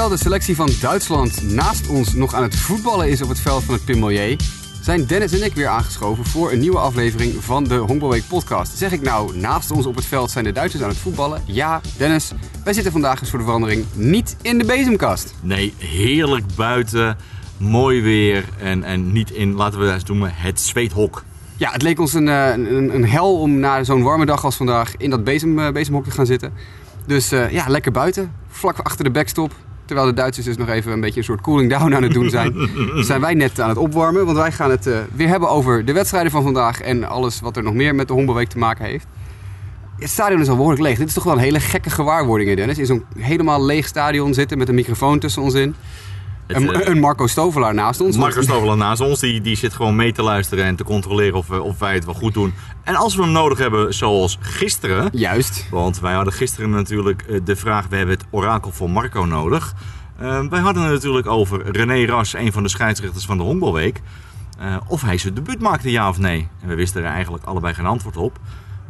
Terwijl de selectie van Duitsland naast ons nog aan het voetballen is op het veld van het Pimelier, zijn Dennis en ik weer aangeschoven voor een nieuwe aflevering van de Honkbalweek podcast. Zeg ik nou, naast ons op het veld zijn de Duitsers aan het voetballen? Ja, Dennis, wij zitten vandaag eens voor de verandering niet in de bezemkast. Nee, heerlijk buiten, mooi weer en, en niet in, laten we het noemen, het zweethok. Ja, het leek ons een, eh, een, een hel om na zo'n warme dag als vandaag in dat bezem, eh, bezemhok te gaan zitten. Dus eh, ja, lekker buiten, vlak achter de backstop. Terwijl de Duitsers dus nog even een beetje een soort cooling down aan het doen zijn. zijn wij net aan het opwarmen, want wij gaan het eh, weer hebben over de wedstrijden van vandaag en alles wat er nog meer met de Honkbalweek te maken heeft. Het stadion is al behoorlijk leeg. Dit is toch wel een hele gekke gewaarwording, Dennis. In zo'n helemaal leeg stadion zitten met een microfoon tussen ons in. Eh, een Marco Stovelaar naast ons. Marco Stoveland naast ons, die, die zit gewoon mee te luisteren en te controleren of, of wij het wel goed doen. En als we hem nodig hebben, zoals gisteren, Juist. want wij hadden gisteren natuurlijk eh, de vraag, we hebben het orakel van Marco nodig. Eh, wij hadden het natuurlijk over René Ras, een van de scheidsrechters van de Honkbalweek. Eh, of hij zijn debuut maakte, ja of nee. En we wisten er eigenlijk allebei geen antwoord op.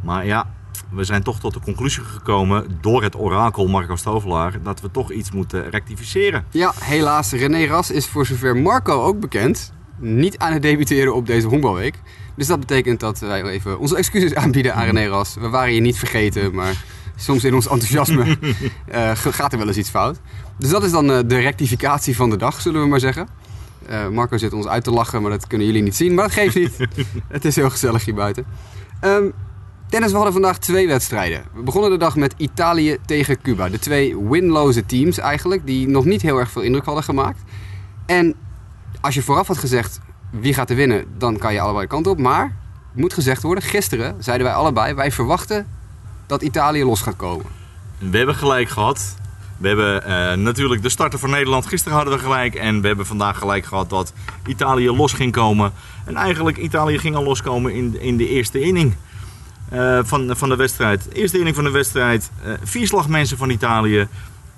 Maar ja, we zijn toch tot de conclusie gekomen door het orakel Marco Stovelaar dat we toch iets moeten rectificeren. Ja, helaas. René Ras is voor zover Marco ook bekend niet aan het debuteren op deze honkbalweek. Dus dat betekent dat wij even onze excuses aanbieden aan René Ras. We waren je niet vergeten, maar soms in ons enthousiasme eh, gaat er wel eens iets fout. Dus dat is dan eh, de rectificatie van de dag, zullen we maar zeggen. Eh, Marco zit ons uit te lachen, maar dat kunnen jullie niet zien. Maar dat geeft niet. het is heel gezellig hier buiten. Ehm, Dennis, we hadden vandaag twee wedstrijden. We begonnen de dag met Italië tegen Cuba. De twee winloze teams eigenlijk, die nog niet heel erg veel indruk hadden gemaakt. En als je vooraf had gezegd wie gaat er winnen, dan kan je allebei de kant op. Maar, moet gezegd worden, gisteren zeiden wij allebei, wij verwachten dat Italië los gaat komen. We hebben gelijk gehad. We hebben eh, natuurlijk de starter van Nederland. Gisteren hadden we gelijk. En we hebben vandaag gelijk gehad dat Italië los ging komen. En eigenlijk Italië ging al loskomen in, in de eerste inning van, van de wedstrijd. Eerste inning van de wedstrijd. eh, vier slagmensen van Italië.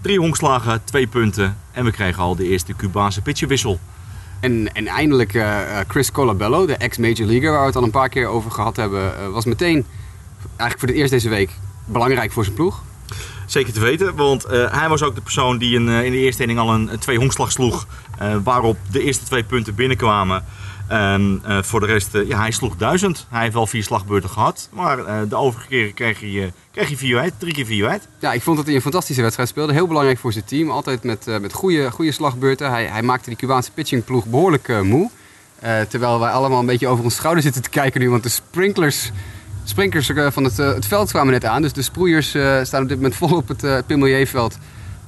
Drie honkslagen, twee punten. En we kregen al de eerste Cubaanse pitchewissel. En, en eindelijk eh, eh, Chris Colabello, de ex-Major Leaguer, waar we het al een paar keer over gehad hebben, eh, was meteen, eigenlijk voor het eerst deze week, belangrijk voor zijn ploeg. Zeker te weten, want eh, hij was ook de persoon die in, eh, in de eerste inning al een, een twee honkslag sloeg. eh, waarop de eerste twee punten binnenkwamen. Eh, voor de rest, eh, ja, hij sloeg duizend. Hij heeft wel vier slagbeurten gehad. Maar eh, de overige keren kreeg hij, kreeg hij vier drie keer vier uit. Ja, ik vond dat hij een fantastische wedstrijd speelde. Heel belangrijk voor zijn team. Altijd met, met goede, goede slagbeurten. Hij, hij maakte die Cubaanse pitchingploeg behoorlijk eh, moe. Terwijl wij allemaal een beetje over ons schouder zitten te kijken nu. Want de sprinklers, sprinklers van het, het veld kwamen net aan. Dus de sproeiers staan op dit moment vol op het uh,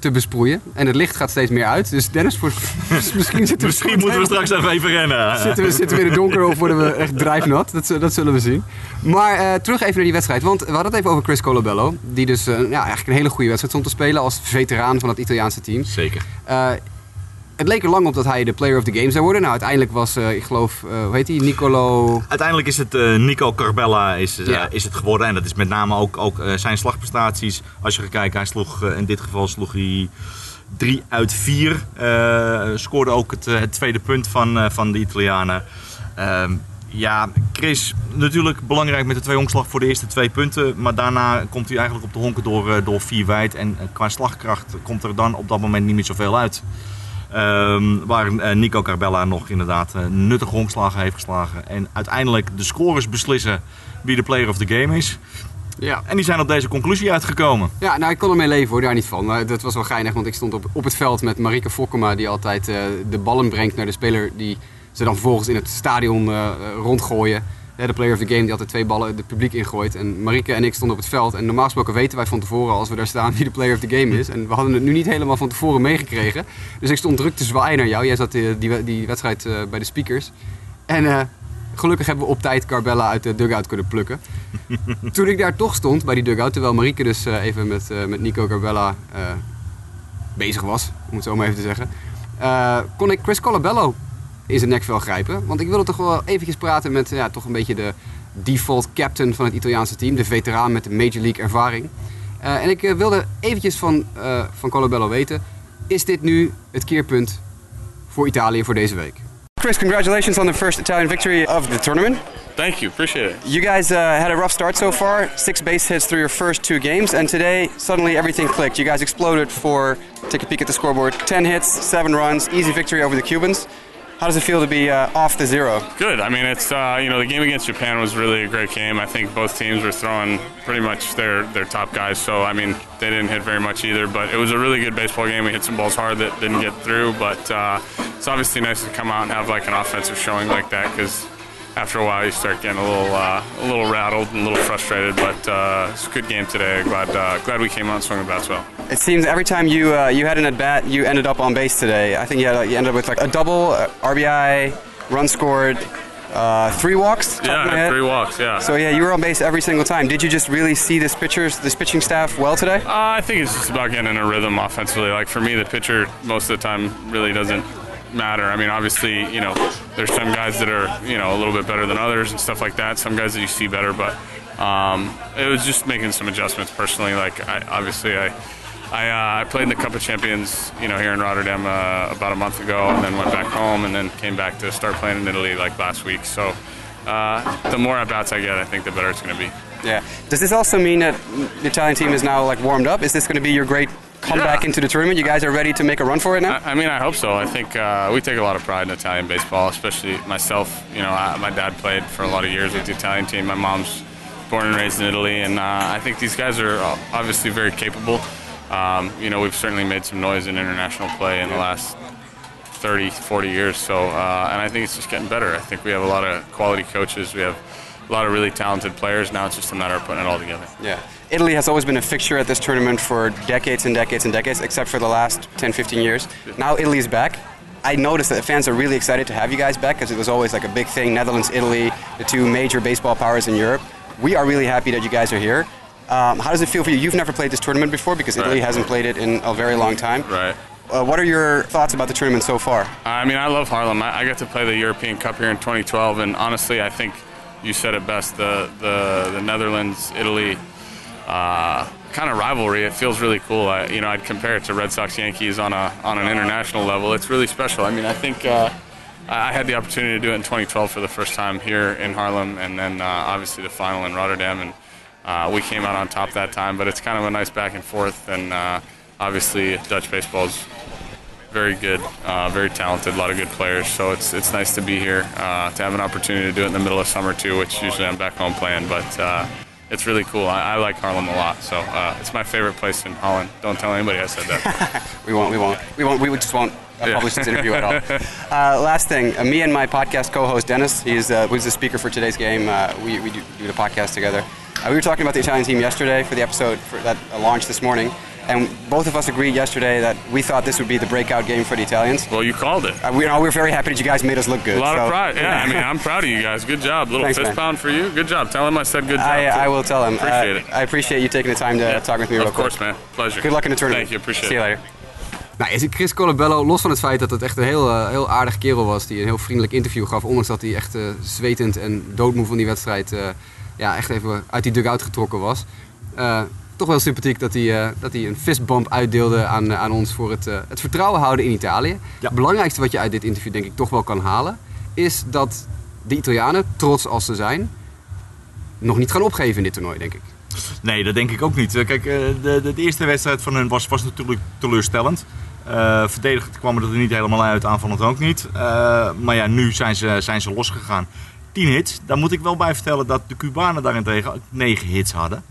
te besproeien. En het licht gaat steeds meer uit. Dus Dennis, voor, misschien zitten we, Misschien moeten we straks even even rennen. Zitten we, zitten we in het donker of worden we echt drijfnat? Dat, dat zullen we zien. Maar eh, terug even naar die wedstrijd. Want we hadden het even over Chris Colabello. Die dus eh, ja, eigenlijk een hele goede wedstrijd stond te spelen als veteraan van het Italiaanse team. Zeker. Het leek er lang op dat hij de player of the game zou worden. Nou, uiteindelijk was, eh, ik geloof, eh, hoe heet hij? Nicolo... Uiteindelijk is het eh, Nico Carbella is, Ja. is het geworden. En dat is met name ook, ook zijn slagprestaties. Als je gaat kijken, hij sloeg in dit geval sloeg hij 3 uit 4. scoorde ook het, het tweede punt van, van de Italianen. Ehm, ja, Chris, natuurlijk belangrijk met de twee honkslag voor de eerste twee punten. Maar daarna komt hij eigenlijk op de honken door, door vier wijd. En qua slagkracht komt er dan op dat moment niet meer zoveel uit. Ehm, waar eh, Nico Carbella nog inderdaad eh, nuttige honkslagen heeft geslagen. En uiteindelijk de scores beslissen wie de player of the game is. Ja. En die zijn op deze conclusie uitgekomen. Ja, nou, ik kon ermee leven hoor, daar niet van. Maar dat was wel geinig, want ik stond op, op het veld met Marike Fokkema... die altijd eh, de ballen brengt naar de speler die ze dan vervolgens in het stadion rondgooien. De player of the game die altijd twee ballen het publiek ingooit. En Marike en ik stonden op het veld. En normaal gesproken weten wij van tevoren als we daar staan wie de player of the game is. En we hadden het nu niet helemaal van tevoren meegekregen. Dus ik stond druk te zwaaien naar jou. Jij zat eh, die, die wedstrijd eh, bij de speakers. En eh, gelukkig hebben we op tijd Carbella uit de dugout kunnen plukken. Toen ik daar toch stond bij die dugout, terwijl Marieke dus even met, met Nico Carbella bezig was, om het zo maar even te zeggen, kon ik Chris Colabello in zijn nekvel grijpen. Want ik wilde toch wel eventjes praten met ja, toch een beetje de default captain van het Italiaanse team, de veteraan met de Major League ervaring. Eh, en ik eh, wilde eventjes van, eh van Colabello weten, is dit nu het keerpunt voor Italië voor deze week? Chris, congratulations on the first Italian victory of the tournament. Thank you, appreciate it. You guys uh, had a rough start so far, six base hits through your first two games, and today suddenly everything clicked. You guys exploded for, take a peek at the scoreboard, 10 hits, seven runs, easy victory over the Cubans. How does it feel to be uh, off the zero? Good. I mean, it's uh, you know the game against Japan was really a great game. I think both teams were throwing pretty much their their top guys. So I mean, they didn't hit very much either. But it was a really good baseball game. We hit some balls hard that didn't get through. But uh, it's obviously nice to come out and have like an offensive showing like that because after a while you start getting a little uh, a little rattled and a little frustrated. But uh, it's a good game today. Glad uh, glad we came out and swung the bats well. It seems every time you uh, you had an at bat, you ended up on base today. I think you, had, you ended up with like a double, uh, RBI, run scored, uh, three walks. Yeah, of my I had head. three walks. Yeah. So yeah, you were on base every single time. Did you just really see this pitchers, this pitching staff well today? Uh, I think it's just about getting in a rhythm offensively. Like for me, the pitcher most of the time really doesn't matter. I mean, obviously, you know, there's some guys that are you know a little bit better than others and stuff like that. Some guys that you see better, but um, it was just making some adjustments personally. Like I, obviously, I. I, uh, I played in the Cup of Champions, you know, here in Rotterdam uh, about a month ago, and then went back home, and then came back to start playing in Italy like last week. So, uh, the more at bats I get, I think the better it's going to be. Yeah. Does this also mean that the Italian team is now like warmed up? Is this going to be your great comeback Yeah. into the tournament? You guys are ready to make a run for it now? I, I mean, I hope so. I think uh, we take a lot of pride in Italian baseball, especially myself. You know, I, my dad played for a lot of years with the Italian team. My mom's born and raised in Italy, and uh, I think these guys are uh, obviously very capable. Um, you know, we've certainly made some noise in international play in the last 30, 40 years. So, uh, and I think it's just getting better. I think we have a lot of quality coaches. We have a lot of really talented players. Now it's just a matter of putting it all together. Yeah. Italy has always been a fixture at this tournament for decades and decades and decades, except for the last 10, 15 years. Now Italy is back. I noticed that the fans are really excited to have you guys back because it was always like a big thing. Netherlands, Italy, the two major baseball powers in Europe. We are really happy that you guys are here. Um, how does it feel for you? You've never played this tournament before because Italy Right. hasn't played it in a very long time. Right. Uh, what are your thoughts about the tournament so far? I mean, I love Harlem. I, I got to play the European Cup here in 2012, and honestly, I think you said it best. The the, the Netherlands Italy uh, kind of rivalry. It feels really cool. I, you know, I'd compare it to Red Sox Yankees on a on an international level. It's really special. I mean, I think. Uh, I had the opportunity to do it in 2012 for the first time here in Harlem, and then uh, obviously the final in Rotterdam, and uh, we came out on top that time. But it's kind of a nice back and forth, and uh, obviously Dutch baseball's very good, uh, very talented, a lot of good players. So it's it's nice to be here, to have an opportunity to do it in the middle of summer too, which usually I'm back home playing. But it's really cool. I, I like Harlem a lot, so uh, it's my favorite place in Holland. Don't tell anybody I said that. We won't. We won't. We won't. We just won't uh, Yeah. publish this interview at all. Uh, last thing, uh, me and my podcast co-host Dennis, he's uh, who's the speaker for today's game. Uh, we we do, do the podcast together. Uh, we were talking about the Italian team yesterday for the episode for that uh, launched this morning, and both of us agreed yesterday that we thought this would be the breakout game for the Italians. well, you called it. Uh, we, you know, we're very happy that you guys made us look good. A lot so- of pride. Yeah, I mean, I'm proud of you guys. Good job. Little Thanks, fist man. pound for you. Good job. Tell him I said good job. I. I will tell him. Appreciate Uh, it. I appreciate you taking the time to Yeah. talk with me. real Of course, quick. man. Pleasure. Good luck in the tournament. Thank you. Appreciate See you it. later. Nou, is het Chris Colabello, los van het feit dat het echt een heel, eh, heel aardig kerel was, die een heel vriendelijk interview gaf, ondanks dat hij echt eh, zwetend en doodmoe van die wedstrijd eh, ja, echt even uit die dugout getrokken was. Toch wel sympathiek dat hij, eh, dat hij een fistbump uitdeelde aan, eh, aan ons voor het, eh, het vertrouwen houden in Italië. Ja. Het belangrijkste wat je uit dit interview denk ik toch wel kan halen, is dat de Italianen, trots als ze zijn, nog niet gaan opgeven in dit toernooi, denk ik. Nee, dat denk ik ook niet. Kijk, de, de, de eerste wedstrijd van hun was, was natuurlijk teleurstellend. Eh verdedigend kwam het er niet helemaal uit, aanvallend ook niet. Maar ja, nu zijn ze, zijn ze losgegaan. 10 hits. Daar moet ik wel bij vertellen dat de Cubanen daarentegen ook 9 hits hadden.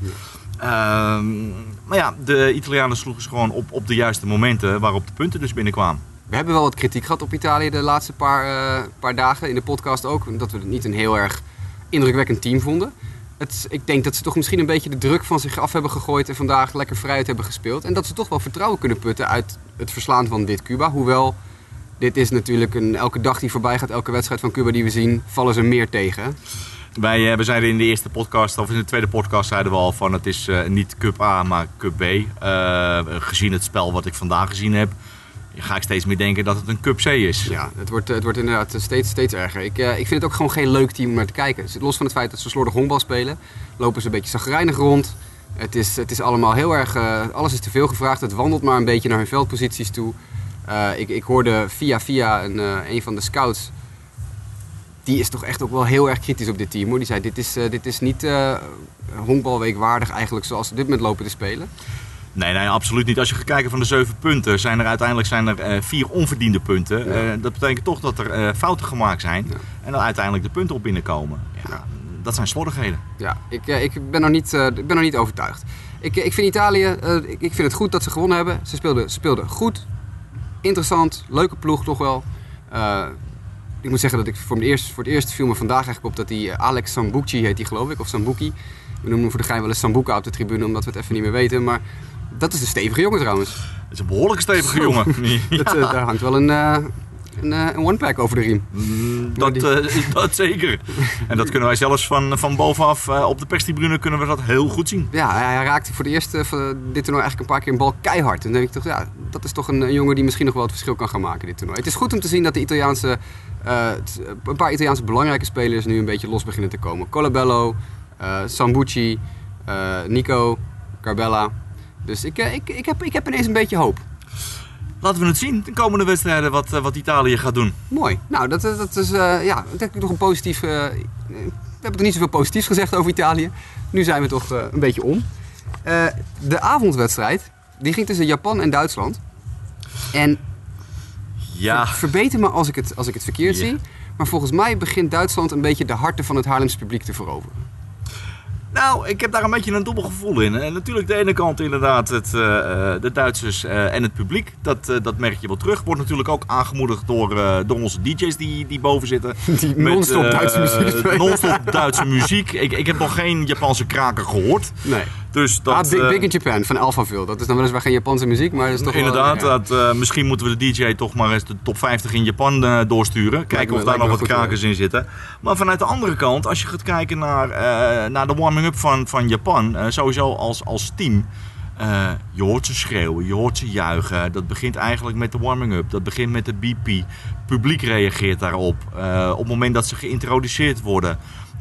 Maar ja, de Italianen sloegen ze gewoon op, op de juiste momenten waarop de punten dus binnenkwamen. We hebben wel wat kritiek gehad op Italië de laatste paar, eh, paar dagen in de podcast ook. Dat we het niet een heel erg indrukwekkend team vonden. Het, ik denk dat ze toch misschien een beetje de druk van zich af hebben gegooid en vandaag lekker vrijheid hebben gespeeld. En dat ze toch wel vertrouwen kunnen putten uit het verslaan van dit Cuba. Hoewel, dit is natuurlijk een, elke dag die voorbij gaat, elke wedstrijd van Cuba die we zien, vallen ze meer tegen. Wij eh, we zeiden in de eerste podcast, of in de tweede podcast, zeiden we al van het is eh, niet Cup A, maar Cup B. Eh, gezien het spel wat ik vandaag gezien heb, ga ik steeds meer denken dat het een Cup C is. Ja, het wordt, het wordt inderdaad steeds, steeds erger. Ik, ik vind het ook gewoon geen leuk team om naar te kijken. Dus Los van het feit dat ze slordig honkbal spelen, lopen ze een beetje zagrijnig rond. Het is, het is allemaal heel erg, alles is te veel gevraagd. Het wandelt maar een beetje naar hun veldposities toe. Ik, ik hoorde via via een, een van de scouts die is toch echt ook wel heel erg kritisch op dit team. Hoor. Die zei, dit is, uh, dit is niet uh, honkbalweek waardig eigenlijk zoals ze dit met lopen te spelen. Nee, nee, absoluut niet. Als je gaat kijken van de zeven punten, zijn er uiteindelijk zijn er, uh, vier onverdiende punten. Ja. dat betekent toch dat er fouten gemaakt zijn ja. en dan uiteindelijk de punten op binnenkomen. Ja, dat zijn slordigheden. Ja, ik, ik, ben, nog niet, ik ben nog niet overtuigd. Ik, ik vind Italië, ik vind het goed dat ze gewonnen hebben. Ze speelden, ze speelden goed, interessant, leuke ploeg toch wel ik moet zeggen dat ik voor, het eerst, voor het eerst viel me vandaag eigenlijk op dat die eh, Alex Sambucci heet die geloof ik, of Sambuki. We noemen hem voor de gein wel eens Sambuca op de tribune, omdat we het even niet meer weten. Maar dat is een stevige jongen trouwens. Dat is een behoorlijk stevige jongen. dat, uh, daar hangt wel een, uh, een, een one-pack over de riem. Mm, dat, die... dat zeker. en dat kunnen wij zelfs van, van bovenaf op de perstribune kunnen we dat heel goed zien. Ja, hij raakte voor de eerste van dit toernooi eigenlijk een paar keer een bal keihard. En dan denk ik toch, ja, dat is toch een, een jongen die misschien nog wel het verschil kan gaan maken dit toernooi. Het is goed om te zien dat de Italiaanse uh, een paar Italiaanse belangrijke spelers nu een beetje los beginnen te komen. Colabello, uh, Sambucci, uh, Nico, Carbella. Dus ik, ik, ik, heb, ik heb ineens een beetje hoop. Laten we het zien, de komende wedstrijden, wat, wat Italië gaat doen. Mooi. Nou, dat, dat is ja, denk ik nog een positief... we hebben toch niet zoveel positiefs gezegd over Italië. Nu zijn we toch een beetje om. de avondwedstrijd, die ging tussen Japan en Duitsland. En ja. Verbeter me als ik het, als ik het verkeerd zie. Maar volgens mij begint Duitsland een beetje de harten van het Haarlems publiek te veroveren. Nou, ik heb daar een beetje een dubbel gevoel in. En natuurlijk de ene kant inderdaad het, uh, de Duitsers uh, en het publiek. Dat, uh, dat merk je wel terug. Wordt natuurlijk ook aangemoedigd door, door onze DJ's die, die boven zitten. Die non-stop Duitse muziek Non-stop Duitse muziek. Ik, ik heb nog geen Japanse kraker gehoord. Nee. Dus dat, ah, Big, Big in Japan van Alphaville. Dat is dan weliswaar geen Japanse muziek, maar dat is toch Inderdaad, wel, ja. dat, misschien moeten we de DJ toch maar eens de top 50 in Japan doorsturen. Kijken of daar nog wat krakers in zitten. Maar vanuit de andere kant, als je gaat kijken naar, naar de warming-up van, van Japan, sowieso als, als team. Uh, je hoort ze schreeuwen, je hoort ze juichen. Dat begint eigenlijk met de warming-up. Dat begint met de BP. Publiek reageert daarop. Uh, op het moment dat ze geïntroduceerd worden.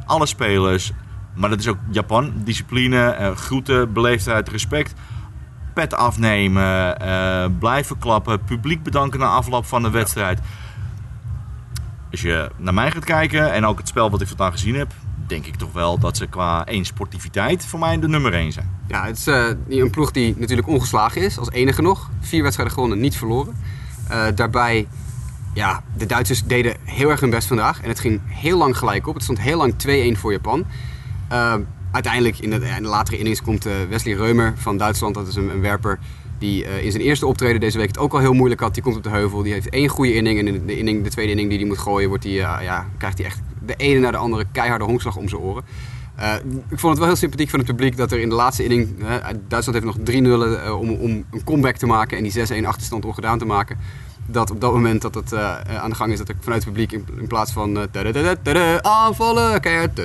Alle spelers, maar dat is ook Japan. Discipline, groeten, beleefdheid, respect. Pet afnemen, blijven klappen. Publiek bedanken na afloop van de wedstrijd. Als je naar mij gaat kijken en ook het spel wat ik vandaag gezien heb, denk ik toch wel dat ze qua één sportiviteit voor mij de nummer één zijn. Ja, het is uh, een ploeg die natuurlijk ongeslagen is, als enige nog. Vier wedstrijden gewonnen, niet verloren. Uh, daarbij, ja, de Duitsers deden heel erg hun best vandaag. En het ging heel lang gelijk op. Het stond heel lang 2-1 voor Japan. Uh, uiteindelijk, in de, in de, latere innings, komt Wesley Reumer van Duitsland. Dat is een, werper die in zijn eerste optreden deze week het ook al heel moeilijk had. Die komt op de heuvel. Die heeft één goede inning. En in de, inning, de tweede inning die hij moet gooien, wordt die, ja, krijgt hij echt de ene naar de andere keiharde honkslag om zijn oren. Ik vond het wel heel sympathiek van het publiek dat er in de laatste inning... Duitsland heeft nog drie nullen uh, om, om een comeback te maken en die 6-1 achterstand ongedaan te maken. Dat op dat moment dat het aan de gang is, dat er vanuit het publiek in, plaats van aanvallen, keihard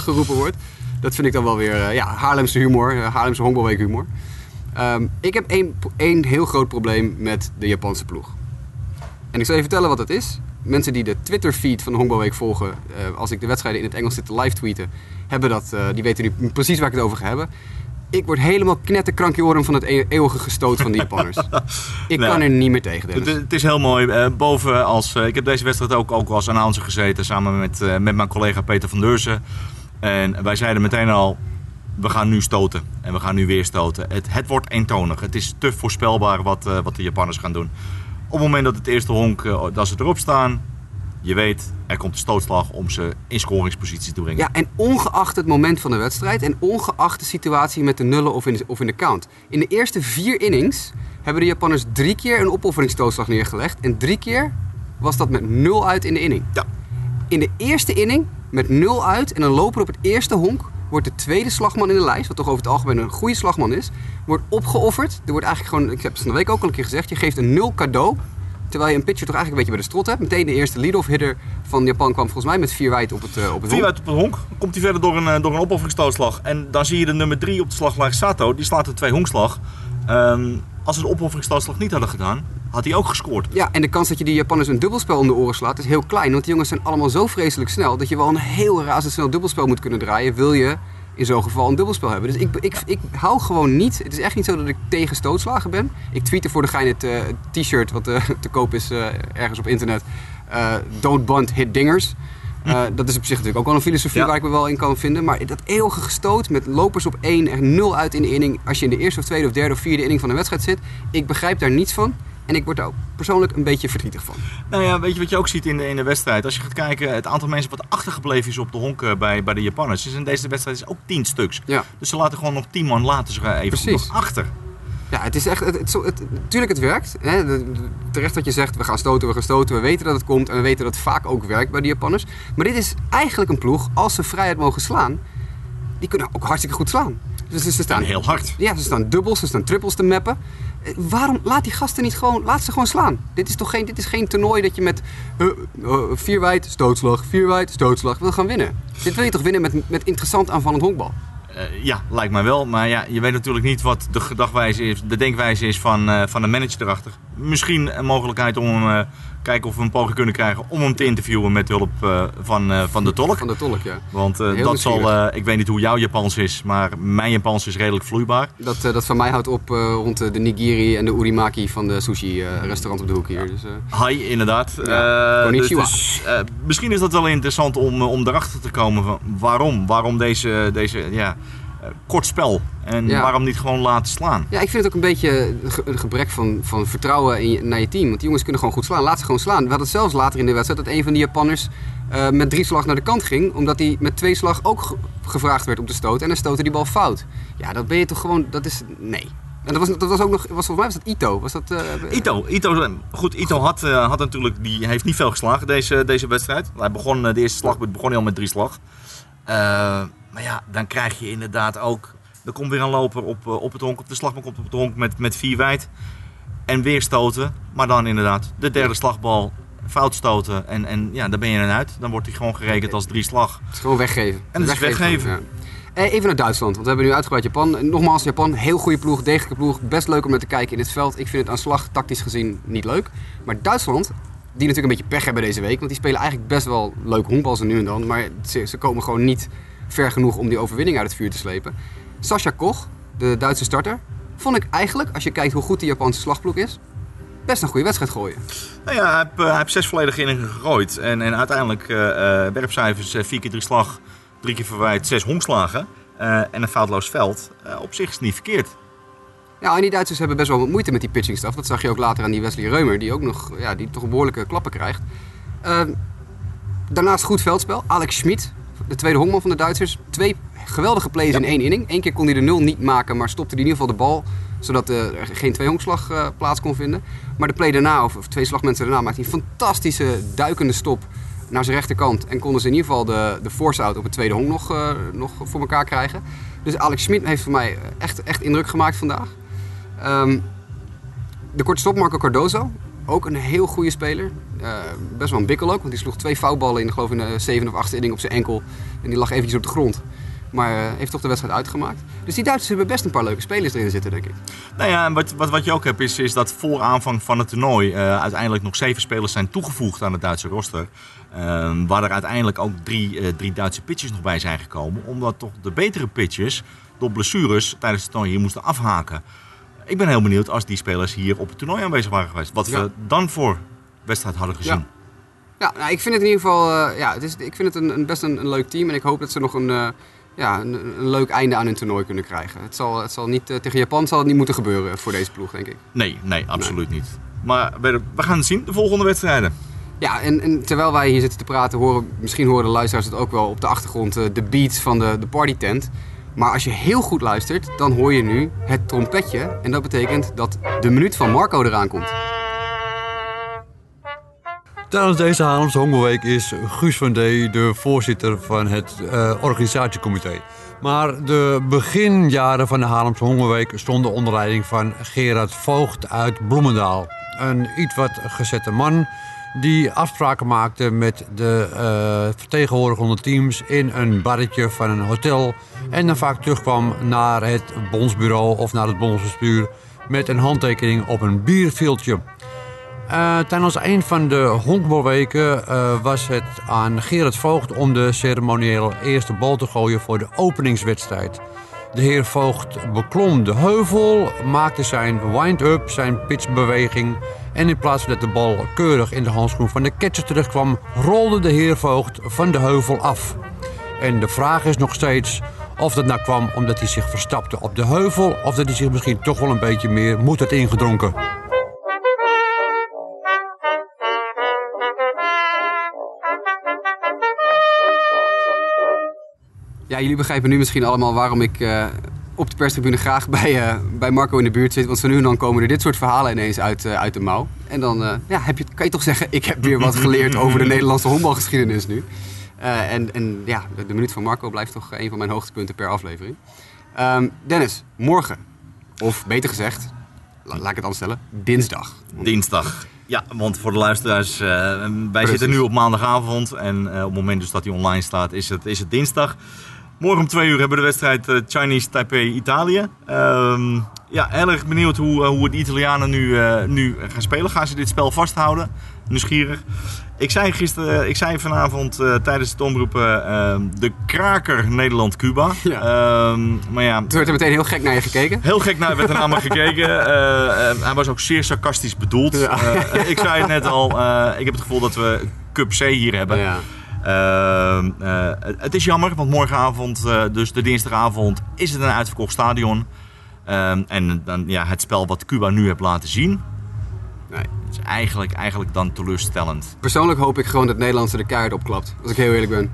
geroepen wordt. Dat vind ik dan wel weer ja, Haarlemse humor, Haarlemse honkbalweek humor. Um, ik heb één, heel groot probleem met de Japanse ploeg. En ik zal je vertellen wat dat is mensen die de Twitter-feed van de Honkbalweek volgen, als ik de wedstrijden in het Engels zit te live tweeten, hebben dat, die weten nu precies waar ik het over ga hebben. Ik word helemaal knetterkrankje oren van het e eeuwige gestoot van die Japanners. ik nou, kan er niet meer tegen. Het, het, is heel mooi. Uh, boven als, ik heb deze wedstrijd ook, ook als announcer gezeten samen met, met mijn collega Peter van Deurzen. En wij zeiden meteen al, we gaan nu stoten. En we gaan nu weer stoten. Het, het wordt eentonig. Het is te voorspelbaar wat, wat de Japanners gaan doen. Op het moment dat het eerste honk, eh, dat ze erop staan, je weet, er komt een stootslag om ze in scoringspositie te brengen. Ja, en ongeacht het moment van de wedstrijd en ongeacht de situatie met de nullen of in de, of in de count. In de eerste vier innings hebben de Japanners drie keer een opofferingsstootslag neergelegd. En drie keer was dat met nul uit in de inning. Ja. In de eerste inning met nul uit en een loper op het eerste honk wordt de tweede slagman in de lijst, wat toch over het algemeen een goede slagman is, wordt opgeofferd. Er wordt eigenlijk gewoon, ik heb het van de week ook al een keer gezegd, je geeft een nul cadeau. Terwijl je een pitcher toch eigenlijk een beetje bij de strot hebt. Meteen de eerste lead-off hitter van Japan kwam volgens mij met vier wijd op het, uh, op het Vier wijd op het honk. Komt hij verder door een, uh, door een opofferingsstootslag. En dan zie je de nummer drie op de slaglaag Sato. Die slaat een twee honkslag. Um, als ze de opofferingsstootslag niet hadden gedaan, had hij ook gescoord. Ja, en de kans dat je die Japanners een dubbelspel om de oren slaat is heel klein. Want die jongens zijn allemaal zo vreselijk snel dat je wel een heel razendsnel dubbelspel moet kunnen draaien. Wil je in zo'n geval een dubbelspel hebben. Dus ik, ik, ik hou gewoon niet. Het is echt niet zo dat ik tegen stootslagen ben. Ik tweette voor de gein het uh, t-shirt wat uh, te koop is uh, ergens op internet. Don't bunt, hit dingers. Uh, dat is op zich natuurlijk ook wel een filosofie Ja. waar ik me wel in kan vinden. Maar dat eeuwige gestoot met lopers op één, er nul uit in de inning. Als je in de eerste of tweede of derde of vierde inning van een wedstrijd zit. Ik begrijp daar niets van. En ik word daar ook persoonlijk een beetje verdrietig van. Nou ja, weet je wat je ook ziet in de, in de wedstrijd? Als je gaat kijken, het aantal mensen wat achtergebleven is op de honk bij, bij de Japanners. Dus in deze wedstrijd is ook tien stuks. Ja. Dus ze laten gewoon nog tien man laten ze even Precies. nog achter. Ja, het is echt. Het, het, het, tuurlijk, het werkt. Hè. Terecht wat je zegt, we gaan stoten, we gaan stoten. We weten dat het komt en we weten dat het vaak ook werkt bij de Japanners. Maar dit is eigenlijk een ploeg, als ze vrijheid mogen slaan, die kunnen ook hartstikke goed slaan. Dus ze staan En heel hard. Ja, ze staan dubbels, ze staan trippels te mappen. Waarom laat die gasten niet gewoon, laat ze gewoon slaan? Dit is toch geen, dit is geen toernooi dat je met eh, vier wijd, stootslag, vier wijd, stootslag wil gaan winnen. Dit wil je toch winnen met, met interessant aanvallend honkbal? Eh, ja, lijkt mij wel. Maar ja, je weet natuurlijk niet wat de gedachtwijze is, de denkwijze is van, eh, van de manager erachter. Misschien een mogelijkheid om hem, eh, kijken of we een poging kunnen krijgen om hem te interviewen met hulp eh, van, eh, van de tolk. Van de tolk, ja. Want eh, dat zal, ik weet niet hoe jouw Japans is, maar mijn Japans is redelijk vloeibaar. Dat, dat van mij houdt op rond de, nigiri en de urimaki van de sushi-restaurant op de hoek hier. Dus, eh, Hi, inderdaad. Ja, dus, dus, misschien is dat wel interessant om, om erachter te komen van waarom. Waarom deze, deze ja, kort spel. En Ja. waarom niet gewoon laten slaan. ja, ik vind het ook een beetje een ge- een gebrek van, van vertrouwen in je, naar je team. Want die jongens kunnen gewoon goed slaan. Laat ze gewoon slaan. We hadden het zelfs later in de wedstrijd dat een van die Japanners eh, met drie slag naar de kant ging. Omdat hij met twee slag ook ge- gevraagd werd om te stoten. En dan stootte die bal fout. Ja, dat ben je toch gewoon... Dat is... Nee. En dat was, dat was ook nog... Was, volgens mij was dat Ito. Was dat... eh, Ito, Ito, goed, Ito had, eh, had natuurlijk, die heeft niet veel geslagen deze, deze wedstrijd. Hij begon, eh, de eerste slag begon hij al met drie slag. Maar ja, dan krijg je inderdaad ook, er komt weer een loper op, eh, op het honk, op de slagbank op het honk met, met vier wijd. En weer stoten, maar dan inderdaad de derde slagbal fout stoten. En, en ja, daar ben je dan uit. Dan wordt hij gewoon gerekend als drie slag. Het is gewoon weggeven. En het is weggeven. Ja. Eh, Even naar Duitsland, want we hebben nu uitgebreid Japan. Nogmaals, Japan, heel goede ploeg, degelijke ploeg. Best leuk om naar te kijken in dit veld. Ik vind het aan slag tactisch gezien niet leuk. Maar Duitsland, die natuurlijk een beetje pech hebben deze week. Want die spelen eigenlijk best wel leuk honkbal zo nu en dan. Maar ze, ze komen gewoon niet ver genoeg om die overwinning uit het vuur te slepen. Sascha Koch, de Duitse starter, vond ik eigenlijk, als je kijkt hoe goed die Japanse slagploeg is, best een goede wedstrijd gooien. Nou ja, hij heeft, eh, hij heeft zes volledige inningen gegooid. En, en uiteindelijk eh, werpcijfers, eh, vier keer drie slag, drie keer verwijt, zes honkslagen. en een foutloos veld. Op zich is het niet verkeerd. Ja, en die Duitsers hebben best wel wat moeite met die pitching stuff. Dat zag je ook later aan die Wesley Reumer, die ook nog ja, die toch behoorlijke klappen krijgt. Ehm, daarnaast goed veldspel. Alex Schmid, de tweede honkman van de Duitsers. Twee geweldige plays in één inning. Eén keer kon hij de nul niet maken, maar stopte hij in ieder geval de bal. Zodat eh, er geen twee honkslag eh, plaats kon vinden. Maar de play daarna, of, of twee slagmensen daarna, maakte hij een fantastische duikende stop naar zijn rechterkant. En konden ze in ieder geval de, de force-out op het tweede honk nog, eh, nog voor elkaar krijgen. Dus Alex Schmid heeft voor mij echt, echt indruk gemaakt vandaag. Ehm, de korte stop Marco Cardozo. Ook een heel goede speler. Eh, best wel een bikkel ook, want die sloeg twee foutballen in, geloof in de zevende of achtste inning op zijn enkel. En die lag eventjes op de grond. Maar eh, heeft toch de wedstrijd uitgemaakt. Dus die Duitsers hebben best een paar leuke spelers erin zitten, denk ik. Nou ja, en wat, wat, wat je ook hebt is, is dat voor aanvang van het toernooi eh, uiteindelijk nog zeven spelers zijn toegevoegd aan het Duitse roster. Eh, waar er uiteindelijk ook drie, drie Duitse pitchers nog bij zijn gekomen. Omdat toch de betere pitchers door blessures tijdens het toernooi hier moesten afhaken. Ik ben heel benieuwd als die spelers hier op het toernooi aanwezig waren geweest. Wat Ja. we dan voor wedstrijd hadden gezien. Ja. Ja, nou, ik vind het in ieder geval eh, ja, het is, ik vind het een, een best een, een leuk team. En ik hoop dat ze nog een, eh, ja, een, een leuk einde aan hun toernooi kunnen krijgen. Het zal, het zal niet, eh, tegen Japan zal het niet moeten gebeuren voor deze ploeg, denk ik. Nee, nee, absoluut niet. Maar we, we gaan het zien, de volgende wedstrijden. Ja, en, en terwijl wij hier zitten te praten, horen, misschien horen de luisteraars het ook wel op de achtergrond, de beats van de, de partytent. Maar als je heel goed luistert, dan hoor je nu het trompetje. En dat betekent dat de minuut van Marco eraan komt. Tijdens deze Haarlemse Hongerweek is Guus van D. de voorzitter van het eh, organisatiecomité. Maar de beginjaren van de Haarlemse Hongerweek stonden onder leiding van Gerard Voogd uit Bloemendaal. Een iets wat gezette man die afspraken maakte met de eh vertegenwoordigende teams in een barretje van een hotel. En dan vaak terugkwam naar het bondsbureau of naar het bondsbestuur met een handtekening op een bierviltje. Eh, tijdens een van de honkbalweken eh, was het aan Gerard Voogd om de ceremoniële eerste bal te gooien voor de openingswedstrijd. De heer Voogd beklom de heuvel, maakte zijn wind-up, zijn pitchbeweging. En in plaats van dat de bal keurig in de handschoen van de catcher terugkwam, rolde de heer Voogd van de heuvel af. En de vraag is nog steeds of dat nou kwam omdat hij zich verstapte op de heuvel... of dat hij zich misschien toch wel een beetje meer moed had ingedronken. Ja, jullie begrijpen nu misschien allemaal waarom ik uh, op de perstribune graag bij, uh, bij Marco in de buurt zit. Want zo nu en dan komen er dit soort verhalen ineens uit, uh, uit de mouw. En dan ja, heb je, kan je toch zeggen, ik heb weer wat geleerd over de Nederlandse honkbalgeschiedenis nu. en, en ja, de, de, minuut van Marco blijft toch een van mijn hoogtepunten per aflevering. Um, Dennis, morgen, of beter gezegd, la, laat ik het anders stellen, dinsdag. Dinsdag. Ja, want voor de luisteraars, uh, wij Precies. zitten nu op maandagavond en uh, op het moment dus dat hij online staat is het, is het dinsdag. Morgen om twee uur hebben we de wedstrijd uh, Chinese Taipei-Italië. Um, ja, heel erg benieuwd hoe, hoe de Italianen nu, nu gaan spelen. Gaan ze dit spel vasthouden? Nieuwsgierig. Ik zei, gisteren, ik zei vanavond uh, tijdens het omroepen uh, de kraker Nederland-Cuba. Ja. Uh, maar ja, Toen werd er meteen heel gek naar je gekeken. Heel gek naar werd er naar me gekeken. hij was ook zeer sarcastisch bedoeld. Ja. ik zei het net al, ik heb het gevoel dat we Cup C hier hebben. Ja. Ehm, het is jammer, want morgenavond, dus de dinsdagavond, is het een uitverkocht stadion. Ehm, en dan, ja, het spel wat Cuba nu heeft laten zien, Nee. het is eigenlijk, eigenlijk dan teleurstellend. Persoonlijk hoop ik gewoon dat Nederland er de kaart opklapt. Als ik heel eerlijk ben.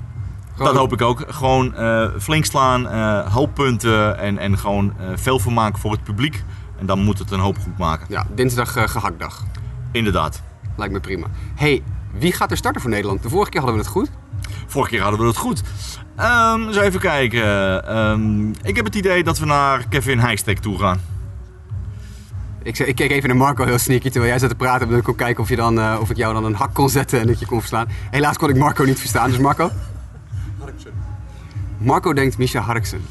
Gewoon- Dat hoop ik ook. Gewoon eh, flink slaan, eh hoop punten en, en gewoon eh, veel vermaak voor het publiek. En dan moet het een hoop goed maken. Ja, dinsdag eh, gehaktdag. Inderdaad. Lijkt me prima. hey, wie gaat er starten voor Nederland? De vorige keer hadden we het goed. Vorige keer hadden we het goed. Ehm eens even kijken. Ehm, ik heb het idee dat we naar Kevin Heijstek toe gaan. Ik, ik keek even naar Marco heel sneaky terwijl jij zat te praten. En ik kon kijken of, je dan, eh, of ik jou dan een hak kon zetten en dat je kon verslaan. Helaas kon ik Marco niet verstaan. Dus Marco? Marco denkt Misha Harksen.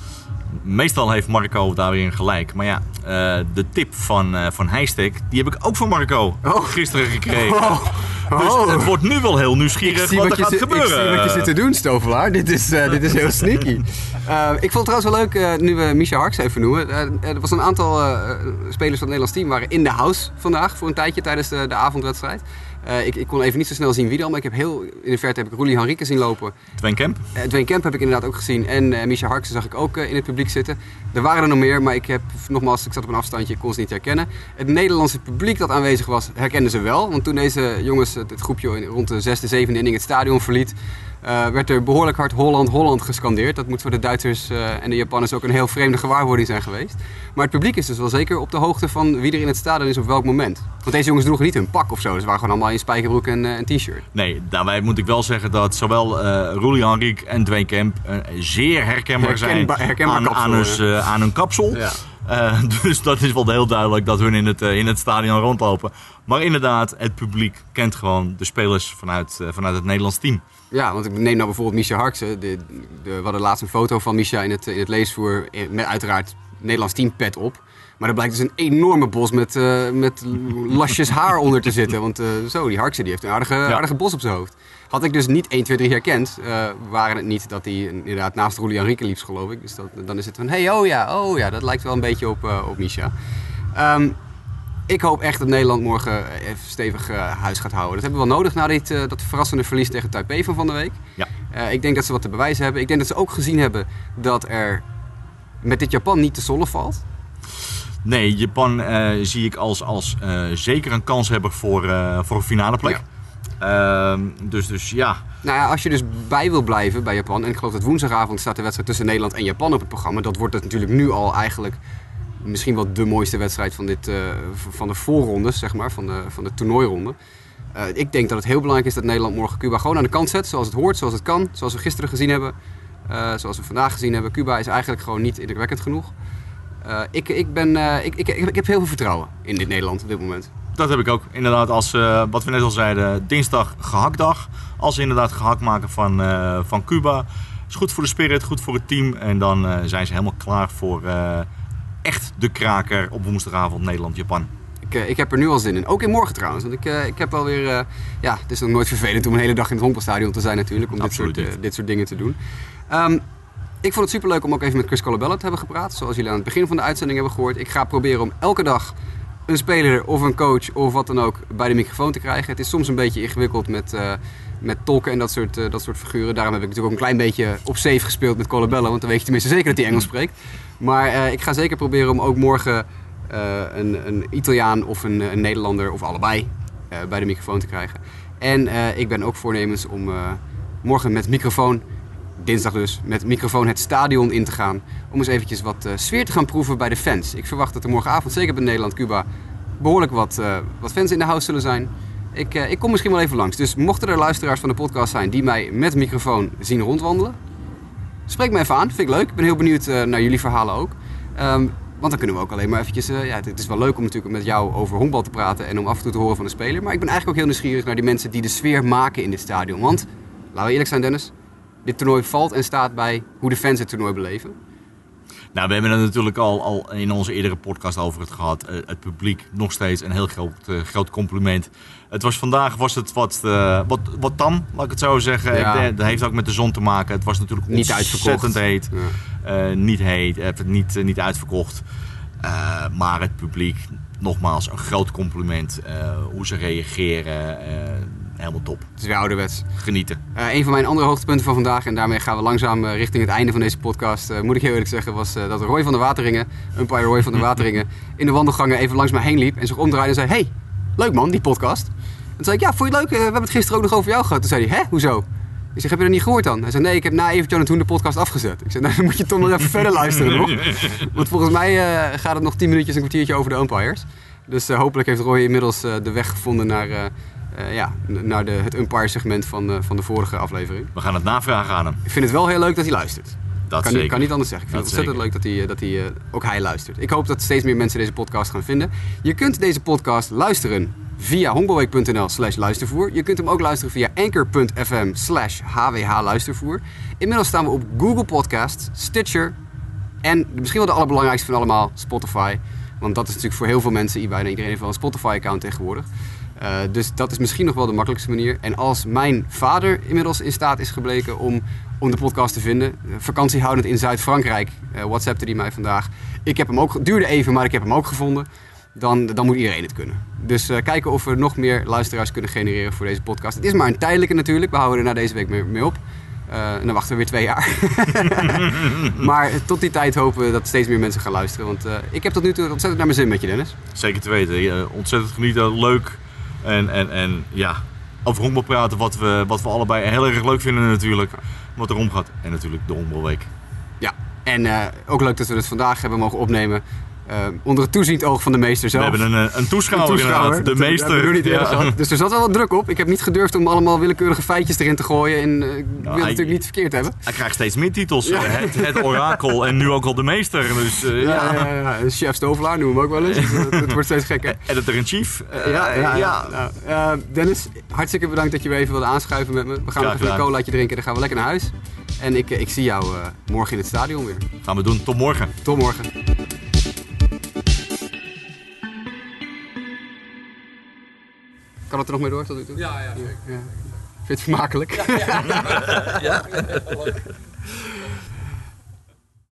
Meestal heeft Marco daar weer een gelijk. Maar ja, eh, de tip van, eh van Heijstek, die heb ik ook van Marco Oh. gisteren gekregen. Oh. Dus Oh. het wordt nu wel heel nieuwsgierig wat wat er je, gaat zit- ik gebeuren. zie wat je zit te doen, Stovelaar. Dit is, eh, dit is heel sneaky. Ik vond het trouwens wel leuk, nu we Misha Harks even noemen. Er was een aantal spelers van het Nederlands team waren in de house vandaag voor een tijdje tijdens de, de avondwedstrijd. Eh, ik, ik kon even niet zo snel zien wie dan, maar ik heb heel in de verte heb ik Roelie Henrique zien lopen. Twen Kemp. Uh, Dwayne Kemp heb ik inderdaad ook gezien. En uh, Misha Harksen zag ik ook in het publiek zitten. Er waren er nog meer, maar ik heb nogmaals, ik zat op een afstandje, ik kon ze niet herkennen. Het Nederlandse publiek dat aanwezig was, herkende ze wel. Want toen deze jongens het, het groepje rond de zesde, zevende inning het stadion verliet, uh, werd er behoorlijk hard Holland, Holland gescandeerd. Dat moet voor de Duitsers uh, en de Japanners ook een heel vreemde gewaarwording zijn geweest. Maar het publiek is dus wel zeker op de hoogte van wie er in het stadion is op welk moment. Want deze jongens droegen niet hun pak of zo. Ze waren gewoon allemaal in spijkerbroek en een t-shirt. Nee, daarbij moet ik wel zeggen dat zowel uh, Roelie Henrique en Dwayne Kemp zeer herkenbaar zijn Herkenba- herkenbaar aan, aan, hun, aan hun kapsel. Ja. Uh, dus dat is wel heel duidelijk dat hun in het, uh, in het stadion rondlopen. Maar inderdaad, het publiek kent gewoon de spelers vanuit, uh, vanuit het Nederlands team. Ja, want ik neem nou bijvoorbeeld Misha Harksen. De, de, we hadden laatst een foto van Misha in het, in het leesvoer met uiteraard Nederlands teampad op. Maar er blijkt dus een enorme bos met, uh, met lasjes haar onder te zitten. Want uh, zo, die Harksen die heeft een aardige, ja. aardige bos op zijn hoofd. Had ik dus niet 1, 2, 3 herkend, uh, waren het niet dat hij inderdaad naast Roelie Henrique liep, geloof ik. Dus dat, dan is het van, hey, oh ja, oh ja, dat lijkt wel een beetje op, op Misha. Um, ik hoop echt dat Nederland morgen even stevig huis gaat houden. Dat hebben we wel nodig na dit, dat verrassende verlies tegen Taipei van van de week. Ja. Ik denk dat ze wat te bewijzen hebben. Ik denk dat ze ook gezien hebben dat er met dit Japan niet te sollen valt. Nee, Japan zie ik als, als zeker een kans hebben voor, voor een finale plek. Ja. dus, dus ja. Nou ja, als je dus bij wil blijven bij Japan, en ik geloof dat woensdagavond staat de wedstrijd tussen Nederland en Japan op het programma, dat wordt het natuurlijk nu al eigenlijk misschien wel de mooiste wedstrijd van, dit, van de voorrondes, zeg maar, van de, van de toernooironde. Ik denk dat het heel belangrijk is dat Nederland morgen Cuba gewoon aan de kant zet, zoals het hoort, zoals het kan, zoals we gisteren gezien hebben, zoals we vandaag gezien hebben. Cuba is eigenlijk gewoon niet indrukwekkend genoeg. Ik, ik, ben, ik, ik, ik, heb heel veel vertrouwen in dit Nederland op dit moment. Dat heb ik ook. Inderdaad, als wat we net al zeiden, dinsdag gehaktdag. Als ze inderdaad gehakt maken van, van Cuba. Is goed voor de spirit, goed voor het team. En dan zijn ze helemaal klaar voor echt de kraker op woensdagavond Nederland-Japan. Ik, ik heb er nu al zin in. Ook in morgen trouwens. Want ik, ik heb wel weer... Ja, het is nog nooit vervelend om een hele dag in het honkbalstadion te zijn natuurlijk. Om dit soort, dit soort, dingen te doen. Um, Ik vond het superleuk om ook even met Chris Colabella te hebben gepraat. Zoals jullie aan het begin van de uitzending hebben gehoord. Ik ga proberen om elke dag een speler of een coach of wat dan ook bij de microfoon te krijgen. Het is soms een beetje ingewikkeld met, uh, met tolken en dat soort, uh, dat soort figuren. Daarom heb ik natuurlijk ook een klein beetje op safe gespeeld met Colabella. Want dan weet je tenminste zeker dat hij Engels spreekt. Maar uh, ik ga zeker proberen om ook morgen een, een, Italiaan of een, een Nederlander of allebei bij de microfoon te krijgen. En ik ben ook voornemens om morgen met microfoon dinsdag dus, met microfoon het stadion in te gaan. Om eens eventjes wat uh, sfeer te gaan proeven bij de fans. Ik verwacht dat er morgenavond, zeker bij Nederland-Cuba, behoorlijk wat, uh, wat fans in de house zullen zijn. Ik, uh, ik kom misschien wel even langs. Dus mochten er luisteraars van de podcast zijn die mij met microfoon zien rondwandelen, spreek me even aan. Vind ik leuk. Ik ben heel benieuwd naar jullie verhalen ook. Um, want dan kunnen we ook alleen maar eventjes... ja, het is wel leuk om natuurlijk met jou over honkbal te praten en om af en toe te horen van de speler. Maar ik ben eigenlijk ook heel nieuwsgierig naar die mensen die de sfeer maken in dit stadion. Want, laten we eerlijk zijn Dennis, dit toernooi valt en staat bij hoe de fans het toernooi beleven? Nou, we hebben het natuurlijk al, al in onze eerdere podcast over het gehad. Uh, het publiek nog steeds een heel groot, uh, groot compliment. Het was vandaag was het wat, uh, wat, wat tam, laat ik het zo zeggen. Ja. Dat heeft ook met de zon te maken. Het was natuurlijk niet ontzettend heet. Ja. niet heet, niet, niet uitverkocht. maar het publiek, nogmaals, een groot compliment. hoe ze reageren helemaal top. Het is weer ouderwets. Genieten. Uh, een van mijn andere hoogtepunten van vandaag, en daarmee gaan we langzaam uh, richting het einde van deze podcast, uh, moet ik heel eerlijk zeggen, was dat Roy van der Wateringen, umpire Roy van der Wateringen, in de wandelgangen even langs mij heen liep en zich omdraaide en zei: Hey, leuk man, die podcast. En toen zei ik: Ja, vond je het leuk? we hebben het gisteren ook nog over jou gehad. Toen zei hij: Hè, hoezo? Ik zeg, heb je dat niet gehoord dan? Hij zei, nee, ik heb na even John toen de podcast afgezet. Ik zei, nou, dan moet je toch nog even verder luisteren nog. Want volgens mij gaat het nog tien minuutjes, een kwartiertje over de umpires. Dus hopelijk heeft Roy inmiddels de weg gevonden naar uh, ja, naar de, het umpire segment van, uh, van de vorige aflevering. We gaan het navragen aan hem. Ik vind het wel heel leuk dat hij luistert. Dat kan, zeker. kan niet anders zeggen. Ik vind dat het ontzettend zeker. leuk dat, hij, dat hij, uh, ook hij luistert. Ik hoop dat steeds meer mensen deze podcast gaan vinden. Je kunt deze podcast luisteren via honkbalweek.nl slash luistervoer. Je kunt hem ook luisteren via anchor.fm slash hwh luistervoer. Inmiddels staan we op Google Podcast, Stitcher en misschien wel de allerbelangrijkste van allemaal, Spotify. Want dat is natuurlijk voor heel veel mensen, bijna iedereen heeft wel een Spotify-account tegenwoordig. Uh, dus dat is misschien nog wel de makkelijkste manier. En als mijn vader inmiddels in staat is gebleken om, om de podcast te vinden, vakantiehoudend in Zuid-Frankrijk, uh, WhatsAppte die mij vandaag. Ik heb hem ook, duurde even, maar ik heb hem ook gevonden. Dan, dan moet iedereen het kunnen. Dus kijken of we nog meer luisteraars kunnen genereren voor deze podcast. Het is maar een tijdelijke natuurlijk. We houden er na deze week mee, mee op. en dan wachten we weer twee jaar. maar tot die tijd hopen we dat steeds meer mensen gaan luisteren. Want ik heb tot nu toe ontzettend naar mijn zin met je, Dennis. Zeker te weten. ontzettend genieten. Leuk en, en, en ja, over honkbal praten, wat we, wat we allebei heel erg leuk vinden natuurlijk. Wat erom gaat. En natuurlijk de honkbalweek. Ja, en uh, ook leuk dat we het vandaag hebben mogen opnemen. Uh, onder het toeziend oog van de meester zelf. We hebben een, een toeschouwer, een toeschouwer. De meester. Niet ja. Dus er zat wel wat druk op. Ik heb niet gedurfd om allemaal willekeurige feitjes erin te gooien. En uh, ik nou, wil het natuurlijk niet verkeerd hebben. Hij krijgt steeds meer titels. Ja. Het, het, orakel en nu ook al de meester. Dus, uh, ja, ja. ja, ja. Chef Stovelaar noemen we hem ook wel eens. Het wordt steeds gekker. Editor-in-chief. ja, ja, ja. Nou, Dennis, hartstikke bedankt dat je weer even wilde aanschuiven met me. We gaan nog even een colaatje drinken. Dan gaan we lekker naar huis. En ik, ik zie jou morgen in het stadion weer. Gaan we doen. Tot morgen. Tot morgen. Kan het er nog mee door tot nu toe? Ja, ja, zeker. Ja. Vind je het vermakelijk? Ja, ja. ja.